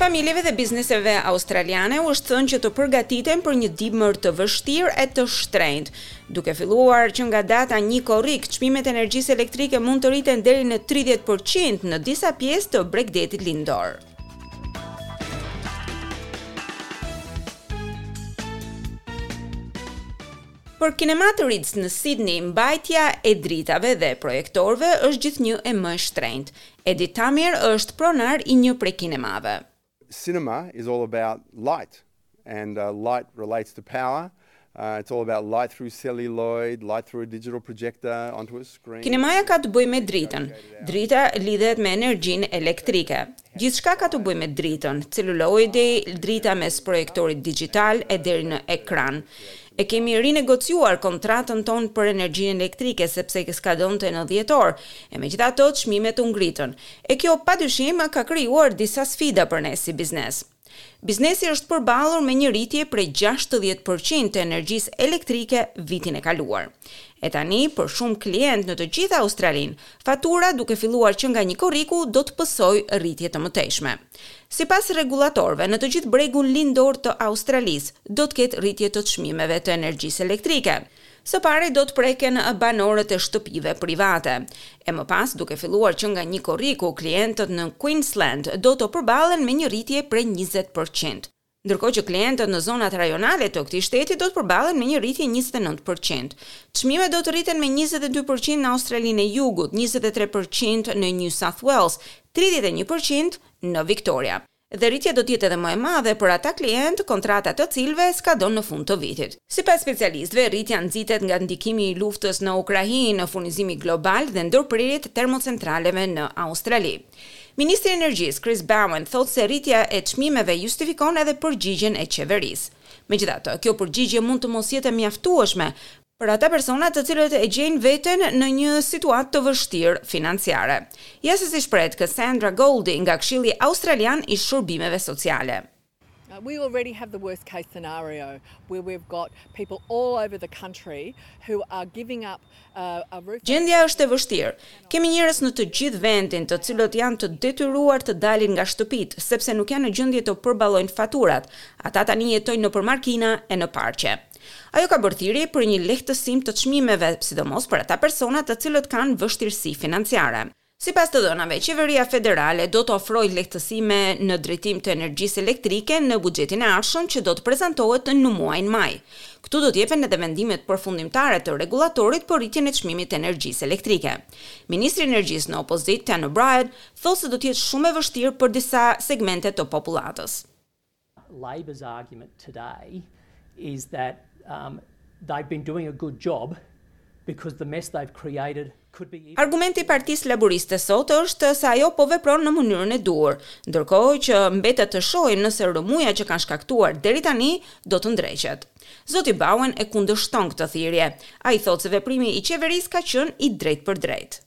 Familjeve dhe bizneseve australiane u është thënë që të përgatiten për një dimër të vështirë e të shtrenjtë. Duke filluar që nga data 1 korrik, çmimet e energjisë elektrike mund të rriten deri në 30% në disa pjesë të bregdetit lindor. Për kinematë Ritz në Sidni, mbajtja e dritave dhe projektorëve është gjithnjë e më e shtrenjtë. Edi Tamir është pronar i një prej kinemave. Cinema is all about light and light relates to power, it's all about light through celluloid, light through a digital projector onto a. Kinemaja ka të bëjë me dritën. Drita lidhet me energjinë elektrike. Gjithçka ka të bëjë me dritën, celuloidi, drita mes projektorit dixhital e deri në ekran. E kemi rinegociuar kontratën tonë për energjinë elektrike sepse skadonte në dhjetor, e megjithatë çmimet u ngritën. E kjo padyshim ka krijuar disa sfida për ne si biznes. Biznesi është përballur me një rritje prej gjashtëdhjetë për qind të energjisë elektrike vitin e kaluar. E tani, për shumë klientë në të gjithë Australinë, fatura duke filluar që nga një korriku do të pësojë rritje të mëtejshme. Sipas rregullatorëve, në të gjithë bregun lindor të Australisë do të ketë rritje të çmimeve të energjisë elektrike. Së pari do të preken banorët e shtëpive private, e më pas duke filluar që nga një korriku klientët në Queensland do të përballen me një rritje prej njëzet për qind, ndërkohë që klientët në zonat rajonale të këtij shteti do të përballen me një rritje njëzet e nëntë për qind. Çmimet do të rriten me njëzet e dy për qind në Australinë e Jugut, njëzet e tre për qind në New South Wales, tridhjetë e një për qind në Victoria. dhe rritja do të jetë edhe më e madhe për ata klientë kontrata e të cilëve skadon në fund të vitit. Sipas specialistëve, rritja nxitet nga ndikimi i luftës në Ukrainë, furnizimi global dhe ndërprerjet e termocentraleve në Australi. Ministri i Energjisë, Chris Bowen, thotë se rritja e çmimeve justifikon edhe përgjigjen e qeverisë. Megjithatë, kjo përgjigje mund të mos jetë e mjaftueshme për ata persona të cilët e gjejnë veten në një situatë të vështirë financiare. Ja se si shprehet Cassandra Goldie nga Këshilli Australian i Shërbimeve Sociale. Gjendja është e vështirë. Kemi njerëz në të gjithë vendin të cilët janë të detyruar të dalin nga shtëpitë sepse nuk janë në gjendje të përballojnë faturat. Ata tani jetojnë nëpër makina e në parqe. Ajo ka bërë thirrje për një lehtësim të çmimeve, sidomos për ata persona të cilët kanë vështirësi financiare. Sipas të dhënave, qeveria federale do të ofrojë lehtësime në drejtim të energjisë elektrike në buxhetin e ardhshëm që do të prezantohet në muajin maj. Këtu do të jepen edhe vendimet përfundimtare të rregullatorit për rritjen e çmimit të energjisë elektrike. Ministri i Energjisë në opozitë, Ted O'Brien, thotë se do të jetë shumë e vështirë për disa segmente të popullatës. Labour's argument today is that they've been doing a good job because the mess they've created could be even Argumenti i Partisë Laburiste sot është se ajo po vepron në mënyrën e duhur, ndërkohë që mbetet të shohim nëse rrëmuja që kanë shkaktuar deri tani do të ndreqet. Zoti Bowen e kundërshton këtë thirrje. Ai thotë se veprimi i qeverisë ka qenë i drejtpërdrejtë.